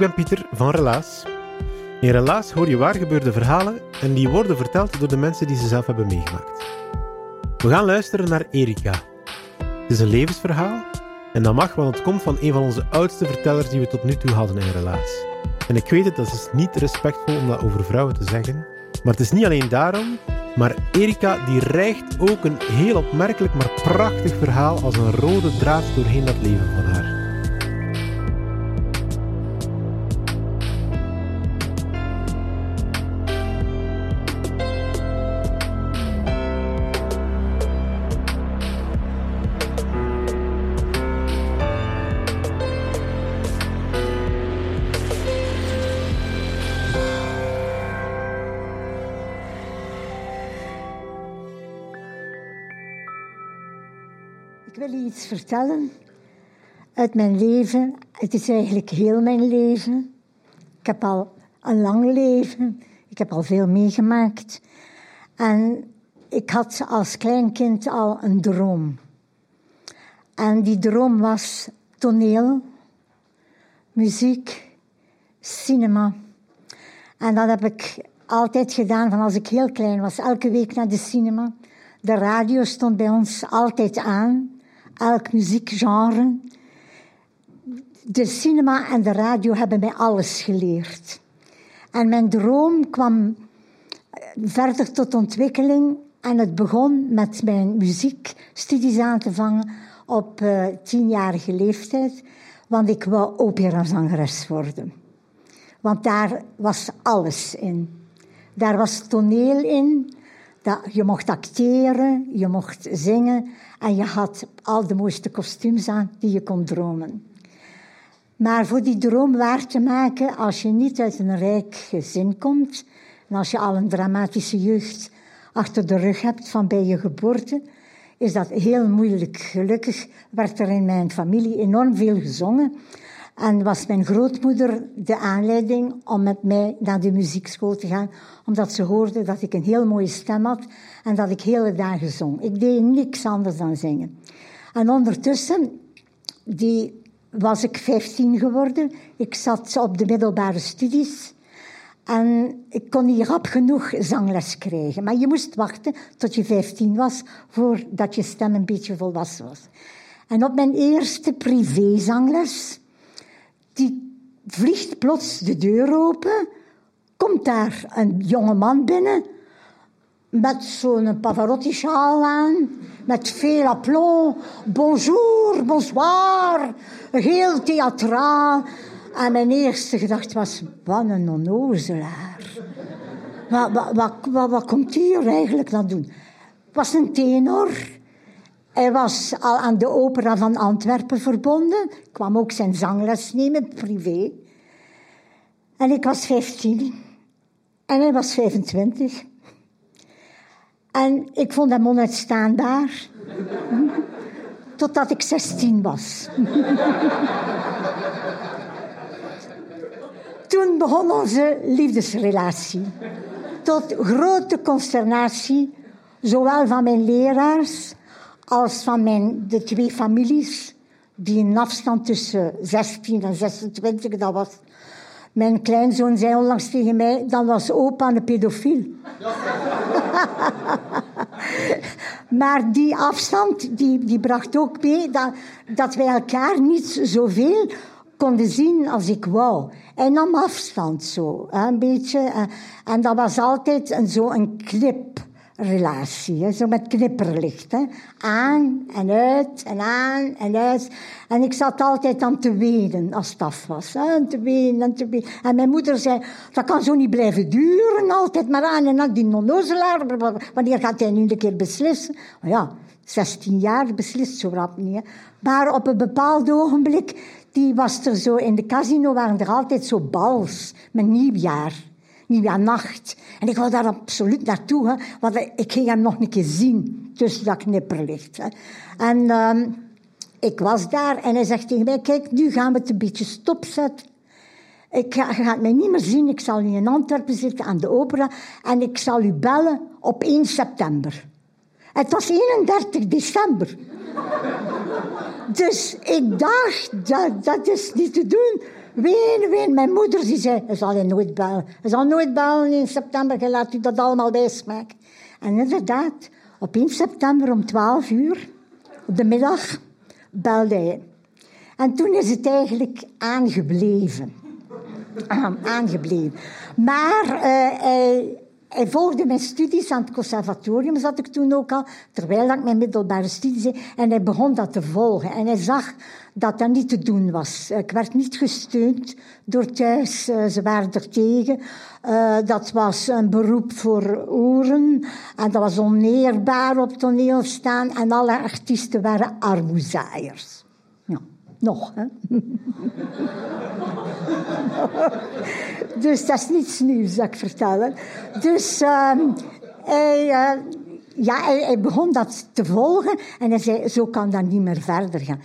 Ben Pieter van Relaas. In Relaas hoor je waar gebeurde verhalen en die worden verteld door de mensen die ze zelf hebben meegemaakt. We gaan luisteren naar Erika. Het is een levensverhaal en dat mag, want het komt van een van onze oudste vertellers die we tot nu toe hadden in Relaas. En ik weet het, dat is niet respectvol om dat over vrouwen te zeggen, maar het is niet alleen daarom, maar Erika die rijgt ook een heel opmerkelijk maar prachtig verhaal als een rode draad doorheen dat leven van haar. Ik wil je iets vertellen uit mijn leven. Het is eigenlijk heel mijn leven. Ik heb al een lang leven. Ik heb al veel meegemaakt. En ik had als klein kind al een droom. En die droom was toneel, muziek, cinema. En dat heb ik altijd gedaan van als ik heel klein was. Elke week naar de cinema. De radio stond bij ons altijd aan elk muziekgenre. De cinema en de radio hebben mij alles geleerd. En mijn droom kwam verder tot ontwikkeling en het begon met mijn muziekstudies aan te vangen op uh, tienjarige leeftijd, want ik wou operazangeres worden. Want daar was alles in. Daar was toneel in, dat, je mocht acteren, je mocht zingen en je had al de mooiste kostuums aan die je kon dromen. Maar voor die droom waar te maken, als je niet uit een rijk gezin komt, en als je al een dramatische jeugd achter de rug hebt van bij je geboorte, is dat heel moeilijk. Gelukkig werd er in mijn familie enorm veel gezongen. En was mijn grootmoeder de aanleiding om met mij naar de muziekschool te gaan, omdat ze hoorde dat ik een heel mooie stem had en dat ik hele dagen zong. Ik deed niks anders dan zingen. En ondertussen die, was ik 15 geworden. Ik zat op de middelbare studies. En ik kon niet rap genoeg zangles krijgen. Maar je moest wachten tot je 15 was voordat je stem een beetje volwassen was. En op mijn eerste privézangles, die vliegt plots de deur open, komt daar een jonge man binnen met zo'n Pavarotti-sjaal aan, met veel aplomb. Bonjour, bonsoir, heel theatraal. En mijn eerste gedachte was, wat een onnozelaar. Wat, wat, wat, wat, komt hier eigenlijk dan doen? Het was een tenor. Hij was al aan de opera van Antwerpen verbonden. kwam ook zijn zangles nemen, privé. En ik was 15. En hij was 25. En ik vond hem onuitstaanbaar. Totdat ik 16 was. Toen begon onze liefdesrelatie. Tot grote consternatie, zowel van mijn leraars als van mijn, de twee families, die een afstand tussen 16 en 26, dat was mijn kleinzoon zei onlangs tegen mij, dan was opa een pedofiel. Maar die afstand die, die bracht ook mee dat, dat wij elkaar niet zoveel konden zien als ik wou. En nam afstand zo, een beetje. En dat was altijd een, zo een knip relatie. Zo met knipperlicht. Hè. Aan en uit en aan en uit. En ik zat altijd aan te wenen als het af was. Hè. En te wenen en te wenen. En mijn moeder zei, dat kan zo niet blijven duren. Altijd maar aan en aan die nonnozelaar. Wanneer gaat hij nu een keer beslissen? Maar ja, 16 jaar beslist zo rap niet. Maar op een bepaald ogenblik, die was er zo in de casino, waren er altijd zo bals met nieuwjaar nacht. En ik wou daar absoluut naartoe, hè, want ik ging hem nog een keer zien tussen dat knipperlicht. Hè. En uh, ik was daar en hij zegt tegen mij, kijk, nu gaan we het een beetje stopzetten. Ik ga, je gaat mij niet meer zien, ik zal nu in Antwerpen zitten aan de opera en ik zal u bellen op 1 september. Het was 31 december. dus ik dacht, dat, dat is niet te doen. Ween, ween. Mijn moeder die zei, hij zal je nooit bellen. Hij zal nooit bellen in september, je laat u dat allemaal bijsmaken. En inderdaad, op 1 september om 12 uur, op de middag, belde hij. En toen is het eigenlijk aangebleven. aangebleven. Maar uh, hij, hij volgde mijn studies aan het conservatorium, zat ik toen ook al, terwijl ik mijn middelbare studies deed. En hij begon dat te volgen. En hij zag dat dat niet te doen was. Ik werd niet gesteund door thuis. Eh, ze waren er tegen. Uh, dat was een beroep voor oeren. En dat was oneerbaar op toneel staan. En alle artiesten waren armoezaaiers. Nog, hè. dus dat is niets nieuws, dat ik vertellen. Dus uh, hij, uh, ja, hij, begon dat te volgen en hij zei, zo kan dat niet meer verder gaan.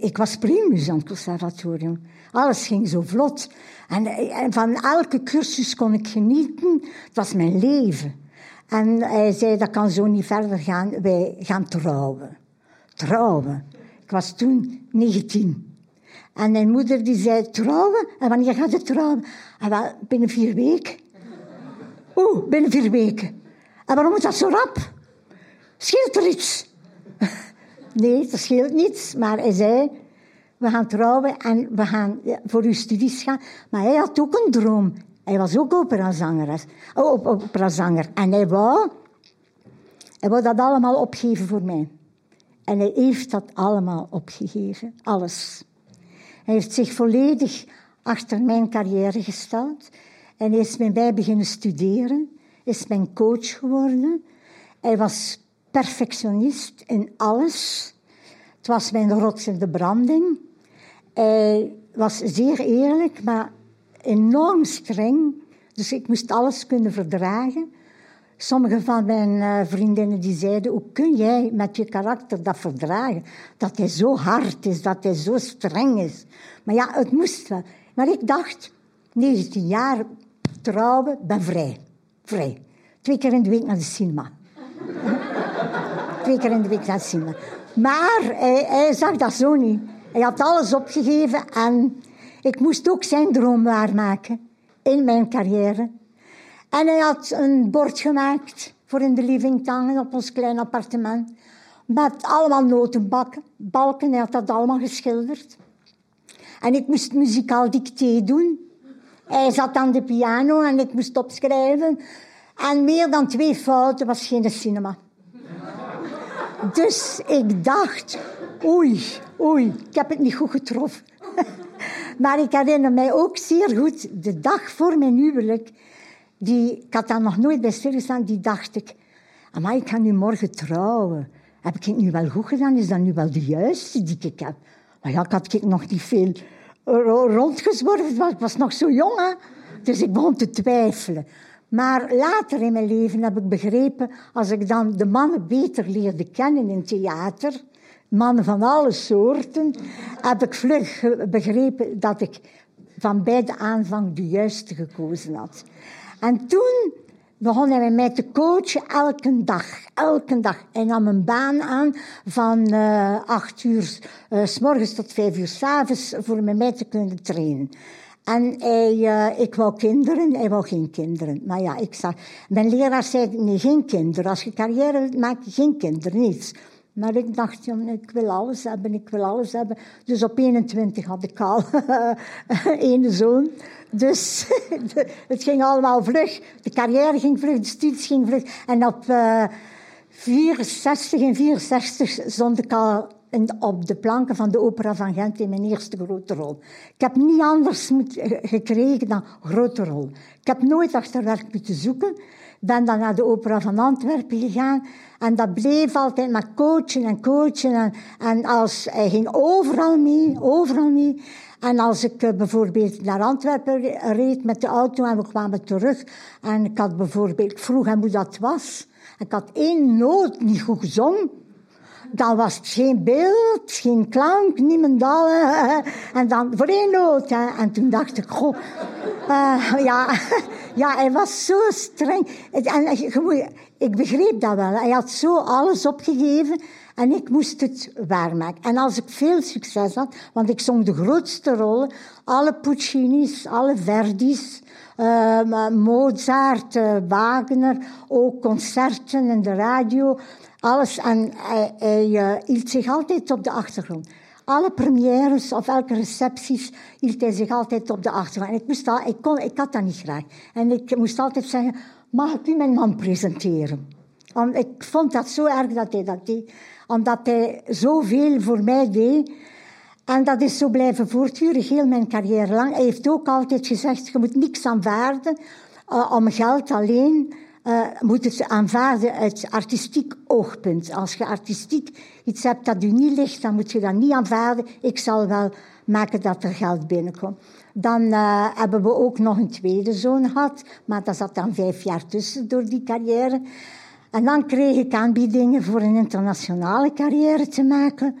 ik was primus aan conservatorium. Alles ging zo vlot. En, en, van elke cursus kon ik genieten. Het was mijn leven. En hij zei, dat kan zo niet verder gaan. Wij gaan trouwen. Trouwen. Was toen 19. En mijn moeder die zei, trouwen? En wanneer gaat het trouwen? En wel, binnen vier weken. Oeh, binnen vier weken. En waarom moet dat zo rap? Scheelt er iets? Nee, dat scheelt niets. Maar hij zei, we gaan trouwen en we gaan voor uw studies gaan. Maar hij had ook een droom. Hij was ook operazanger. Oh, operazanger. En hij wou, hij wou dat allemaal opgeven voor mij. En hij heeft dat allemaal opgegeven. Alles. Hij heeft zich volledig achter mijn carrière gesteld. En is met mij beginnen studeren. Is mijn coach geworden. Hij was perfectionist in alles. Het was mijn rots in de branding. Hij was zeer eerlijk, maar enorm streng. Dus ik moest alles kunnen verdragen. Sommige van mijn uh, vriendinnen die zeiden, hoe kun jij met je karakter dat verdragen? Dat hij zo hard is, dat hij zo streng is. Maar ja, het moest wel. Maar ik dacht, 19 jaar trouwen, ben vrij. Vrij. Twee keer in de week naar de cinema. Twee keer in de week naar de cinema. Maar hij, hij zag dat zo niet. Hij had alles opgegeven en ik moest ook zijn droom waarmaken in mijn carrière. En hij had een bord gemaakt voor in de living tangen op ons klein appartement. Met allemaal notenbakken, balken. Hij had dat allemaal geschilderd. En ik moest muzikaal dicté doen. Hij zat aan de piano en ik moest opschrijven. En meer dan twee fouten was geen cinema. Dus ik dacht, oei, oei, ik heb het niet goed getroffen. maar ik herinner mij ook zeer goed de dag voor mijn huwelijk. Die, ik had daar nog nooit bij stilgestaan, die dacht ik, maar ik ga nu morgen trouwen. Heb ik het nu wel goed gedaan? Is dat nu wel de juiste die ik heb? Maar ja, ik had ik nog niet veel rondgezworven, ik was nog zo jong. Hè? Dus ik begon te twijfelen. Maar later in mijn leven heb ik begrepen, als ik dan de mannen beter leerde kennen in theater, mannen van alle soorten, heb ik vlug begrepen dat ik van bij de aanvang de juiste gekozen had. En toen begon hij met mij te coachen elke dag. Elke dag. Hij nam een baan aan van uh, acht uur uh, s morgens tot vijf uur s voor met mij te kunnen trainen. En hij, uh, ik wou kinderen, hij wou geen kinderen. Maar ja, ik zag... Mijn leraar zei, nee, geen kinderen. Als je carrière wilt maken, geen kinderen, niets. Maar ik dacht, ik wil alles hebben, ik wil alles hebben. Dus op 21 had ik al één zoon. Dus het ging allemaal vlug. De carrière ging vlug, de studies ging vlug. En op uh, 64 en 64 stond ik al op de planken van de Opera van Gent in mijn eerste grote rol. Ik heb niet anders gekregen dan grote rol. Ik heb nooit achter werk moeten zoeken. Ben dan naar de Opera van Antwerpen gegaan. En dat bleef altijd maar coachen en coachen. En, en als, hij ging overal mee, overal mee. En als ik uh, bijvoorbeeld naar Antwerpen reed met de auto en we kwamen terug. En ik had bijvoorbeeld, vroeg hem hoe dat was. Ik had één noot niet goed gezongen dan was het geen beeld, geen klank, niemendal. En dan voor één noot. Hè. En toen dacht ik, goh, uh, ja, ja, hij was zo streng. En ik begreep dat wel. Hij had zo alles opgegeven en ik moest het waarmaken. En als ik veel succes had, want ik zong de grootste rollen, alle Puccini's, alle Verdi's, uh, Mozart, uh, Wagner, ook concerten in de radio. Alles. En hij, hij uh, hield zich altijd op de achtergrond. Alle premières of elke recepties hield hij zich altijd op de achtergrond. Ik, moest al, ik, kon, ik had dat niet graag. En ik moest altijd zeggen, mag ik u mijn man presenteren? Want ik vond dat zo erg dat hij dat deed. Omdat hij zoveel voor mij deed. En dat is zo blijven voortduren, heel mijn carrière lang. Hij heeft ook altijd gezegd, je moet niks aanvaarden uh, om geld alleen uh, moet het aanvaarden uit artistiek oogpunt. Als je artistiek iets hebt dat u niet ligt, dan moet je dat niet aanvaarden. Ik zal wel maken dat er geld binnenkomt. Dan uh, hebben we ook nog een tweede zoon gehad, maar dat zat dan vijf jaar tussen door die carrière. En dan kreeg ik aanbiedingen voor een internationale carrière te maken.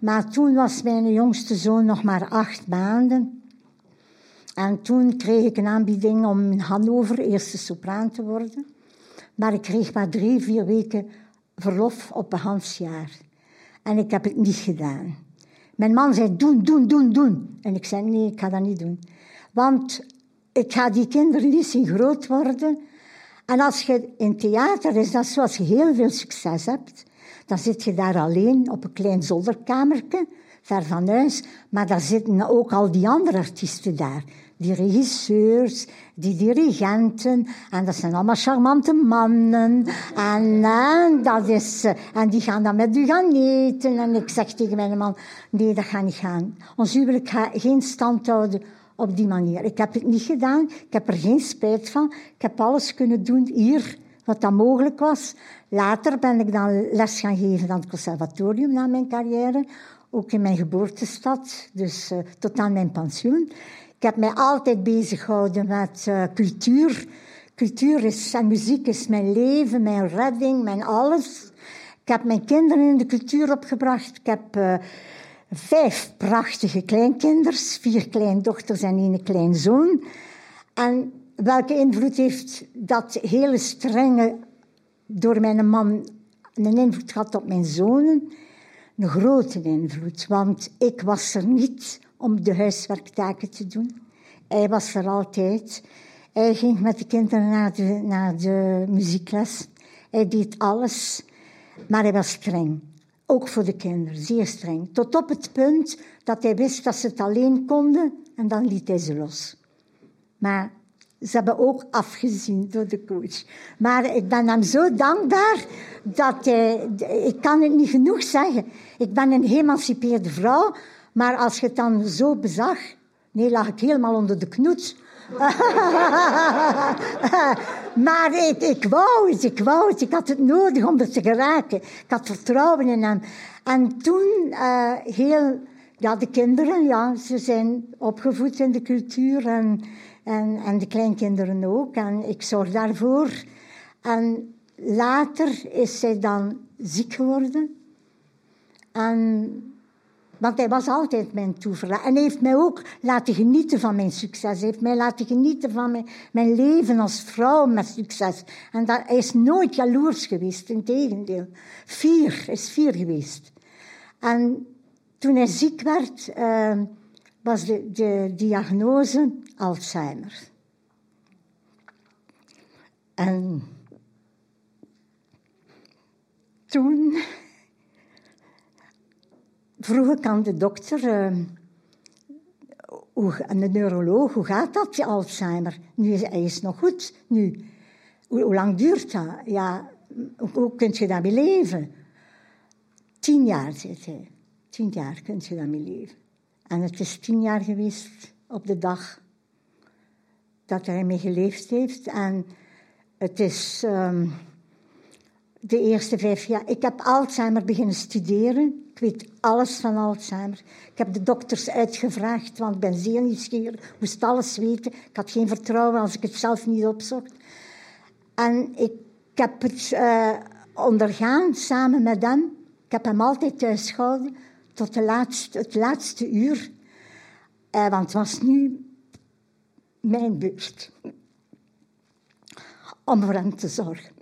Maar toen was mijn jongste zoon nog maar acht maanden. En toen kreeg ik een aanbieding om in Hannover eerste sopraan te worden. Maar ik kreeg maar drie, vier weken verlof op een half jaar. En ik heb het niet gedaan. Mijn man zei, doen, doen, doen, doen. En ik zei, nee, ik ga dat niet doen. Want ik ga die kinderen niet zien groot worden. En als je in theater is, dat zoals je heel veel succes hebt, dan zit je daar alleen op een klein zolderkamertje, ver van huis. Maar daar zitten ook al die andere artiesten daar die regisseurs, die dirigenten. En dat zijn allemaal charmante mannen. En, en, dat is, eh, en die gaan dan met u gaan eten. En ik zeg tegen mijn man, nee, dat gaat niet gaan. Ons huwelijk gaat geen stand houden op die manier. Ik heb het niet gedaan. Ik heb er geen spijt van. Ik heb alles kunnen doen hier wat dat mogelijk was. Later ben ik dan les gaan geven aan het conservatorium na mijn carrière. Ook in mijn geboortestad, dus uh, tot aan mijn pensioen. Ik heb mij altijd bezig gehouden met uh, cultuur. Cultuur is, en muziek is mijn leven, mijn redding, mijn alles. Ik heb mijn kinderen in de cultuur opgebracht. Ik heb uh, vijf prachtige kleinkinders, vier kleindochters en één kleinzoon. En welke invloed heeft dat hele strenge door mijn man een invloed gehad op mijn zonen? Een grote invloed, want ik was er niet om de huiswerktaken te doen. Hij was er altijd. Hij ging met de kinderen naar de, muziekles. Hij deed alles, maar hij was streng. Ook voor de kinderen, zeer streng. Tot op het punt dat hij wist dat ze het alleen konden en dan liet hij ze los. Maar ze hebben ook afgezien door de coach. Maar ik ben hem zo dankbaar dat. Ik kan het niet genoeg zeggen. Ik ben een geëmancipeerde vrouw, maar als je het dan zo bezag, nee, lag ik helemaal onder de knoet. maar ik, wou het, ik wou het. Ik had het nodig om er te geraken. Ik had vertrouwen in hem. En toen uh, heel... Ja, de kinderen, ja, ze zijn opgevoed in de cultuur en, en, en de kleinkinderen ook. En ik zorg daarvoor. En later is zij dan ziek geworden. En want hij was altijd mijn toeverlaat. En hij heeft mij ook laten genieten van mijn succes. Hij heeft mij laten genieten van mijn, mijn leven als vrouw met succes. En dat, hij is nooit jaloers geweest, integendeel. Vier, is vier geweest. En toen hij ziek werd, uh, was de, de diagnose Alzheimer. En toen vroeg ik aan de dokter, uh, de neuroloog, hoe gaat dat, die Alzheimer? Nu is hij is nog goed, nu. Hoe, lang duurt dat? Ja, hoe, kun je daarmee leven? Tien jaar, zei hij. Tien jaar kun je daarmee leven. En het is tien jaar geweest op de dag dat hij mee geleefd heeft. En het is um, de eerste vijf jaar. Ik heb Alzheimer beginnen studeren. Weet alles van Alzheimer. Ik heb de dokters uitgevraagd, want ik ben zeer nieuwsgierig. Moest alles weten. Ik had geen vertrouwen als ik het zelf niet opzocht. En ik heb het uh, ondergaan samen met hem. Ik heb hem altijd thuis gehouden tot de het laatste uur. Uh, want het was nu mijn beurt om voor hem te zorgen.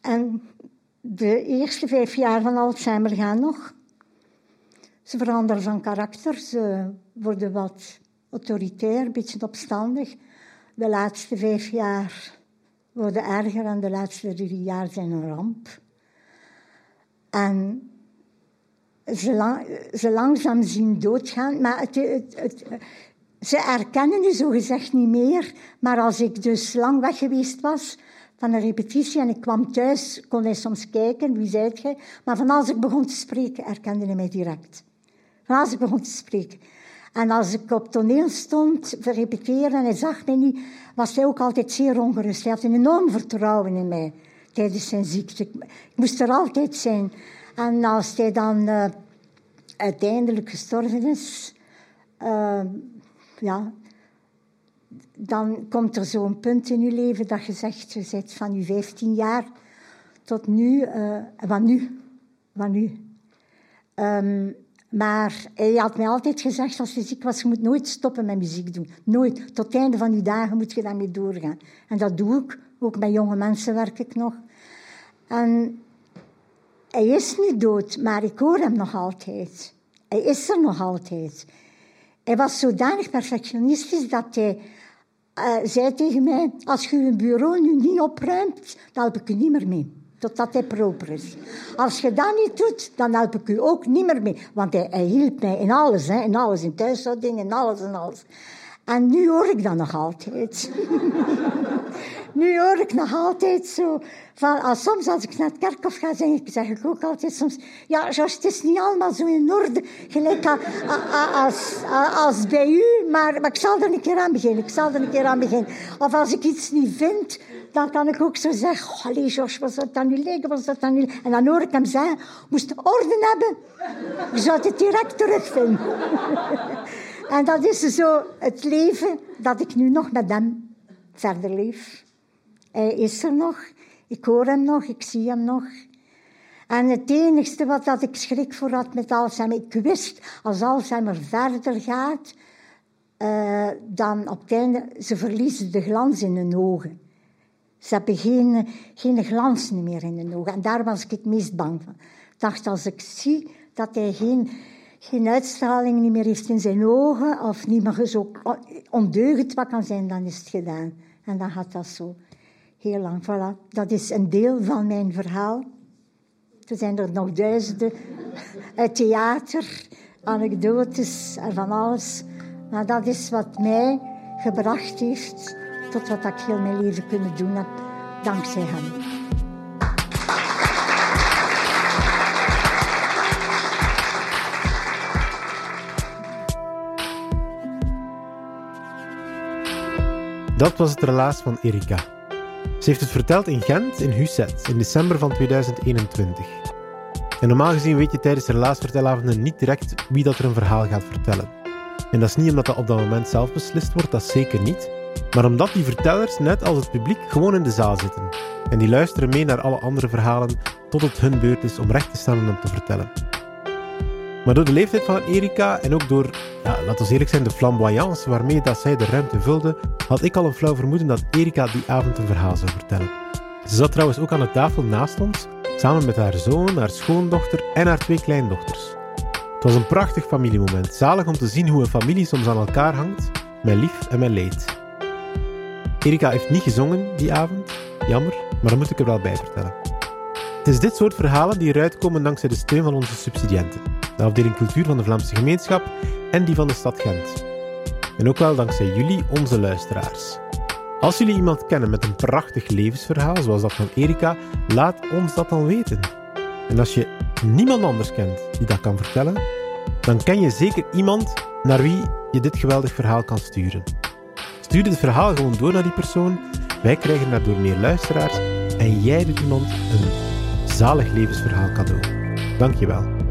En de eerste vijf jaar van Alzheimer gaan nog. Ze veranderen van karakter, ze worden wat autoritair, een beetje opstandig. De laatste vijf jaar worden erger en de laatste drie jaar zijn een ramp. En ze, lang, ze langzaam zien doodgaan, maar het, het, het, ze erkennen je zogezegd niet meer. Maar als ik dus lang weg geweest was van een repetitie en ik kwam thuis, kon hij soms kijken, wie zei jij? Maar van als ik begon te spreken, herkende hij mij direct. Van als ik begon te spreken. En als ik op toneel stond, repeteren en hij zag mij niet, was hij ook altijd zeer ongerust. Hij had een enorm vertrouwen in mij tijdens zijn ziekte. Ik moest er altijd zijn. En als hij dan uh, uiteindelijk gestorven is, uh, ja, dan komt er zo'n punt in je leven dat je zegt, je zit van je 15 jaar tot nu, uh, wat nu? Wat nu? Um, maar hij had mij altijd gezegd, als je ziek was, je moet nooit stoppen met muziek doen. Nooit. Tot het einde van je dagen moet je daarmee doorgaan. En dat doe ik. Ook met jonge mensen werk ik nog. En hij is niet dood, maar ik hoor hem nog altijd. Hij is er nog altijd. Hij was zodanig perfectionistisch dat hij uh, zei tegen mij: Als je je bureau nu niet opruimt, dan help ik je niet meer mee. Totdat hij proper is. Als je dat niet doet, dan help ik u ook niet meer mee. Want hij, hij hielp mij in alles, hè, in alles, in thuishouding, in alles en alles. En nu hoor ik dat nog altijd. nu hoor ik nog altijd zo van, als, soms als ik naar het kerkhof ga, zeg ik, ook altijd soms, ja, George, het is niet allemaal zo in orde, gelijk als, als, bij u, maar, ik zal er een keer aan beginnen, ik zal er een keer aan beginnen. Of als ik iets niet vind, dan kan ik ook zo zeggen, oh, allee, George, was dat dan niet leuk, was dat En dan hoor ik hem zeggen, moest orde hebben, je zou het direct terugvinden. En dat is zo het leven dat ik nu nog met hem verder leef. Hij is er nog, ik hoor hem nog, ik zie hem nog. En het enigste wat dat ik schrik voor had met Alzheimer, ik wist als Alzheimer verder gaat, uh, dan op het ze verliezen de glans in hun ogen. Ze hebben geen, geen glans meer in hun ogen. En daar was ik het meest bang van. Ik dacht, als ik zie dat hij geen geen uitstraling meer heeft in zijn ogen of niet meer zo ondeugend wat kan zijn, dan is het gedaan. En dan gaat dat zo heel lang. Voilà. Dat is een deel van mijn verhaal. Er zijn er nog duizenden uit theater, anekdotes en van alles. Maar dat is wat mij gebracht heeft tot wat ik heel mijn leven kunnen doen heb, dankzij hem. Dat was het relaas van Erika. Ze heeft het verteld in Gent, in Husset, in december van 2021. En normaal gezien weet je tijdens de relaasvertelavonden niet direct wie dat er een verhaal gaat vertellen. En dat is niet omdat dat op dat moment zelf beslist wordt, dat zeker niet. Maar omdat die vertellers, net als het publiek, gewoon in de zaal zitten. En die luisteren mee naar alle andere verhalen tot het hun beurt is om recht te staan en om te vertellen. Maar door de leeftijd van Erika en ook door, ja, laten we eerlijk zijn, de flamboyance waarmee dat zij de ruimte vulde, had ik al een flauw vermoeden dat Erika die avond een verhaal zou vertellen. Ze zat trouwens ook aan de tafel naast ons, samen met haar zoon, haar schoondochter en haar twee kleindochters. Het was een prachtig familiemoment. Zalig om te zien hoe een familie soms aan elkaar hangt, met lief en met leed. Erika heeft niet gezongen die avond, jammer, maar dat moet ik er wel bij vertellen. Het is dit soort verhalen die eruit komen dankzij de steun van onze subsidiënten, de afdeling cultuur van de Vlaamse gemeenschap en die van de stad Gent. En ook wel dankzij jullie, onze luisteraars. Als jullie iemand kennen met een prachtig levensverhaal, zoals dat van Erika, laat ons dat dan weten. En als je niemand anders kent die dat kan vertellen, dan ken je zeker iemand naar wie je dit geweldig verhaal kan sturen. Stuur het verhaal gewoon door naar die persoon. Wij krijgen daardoor meer luisteraars en jij doet iemand een zalig levensverhaal cadeau. Dankjewel.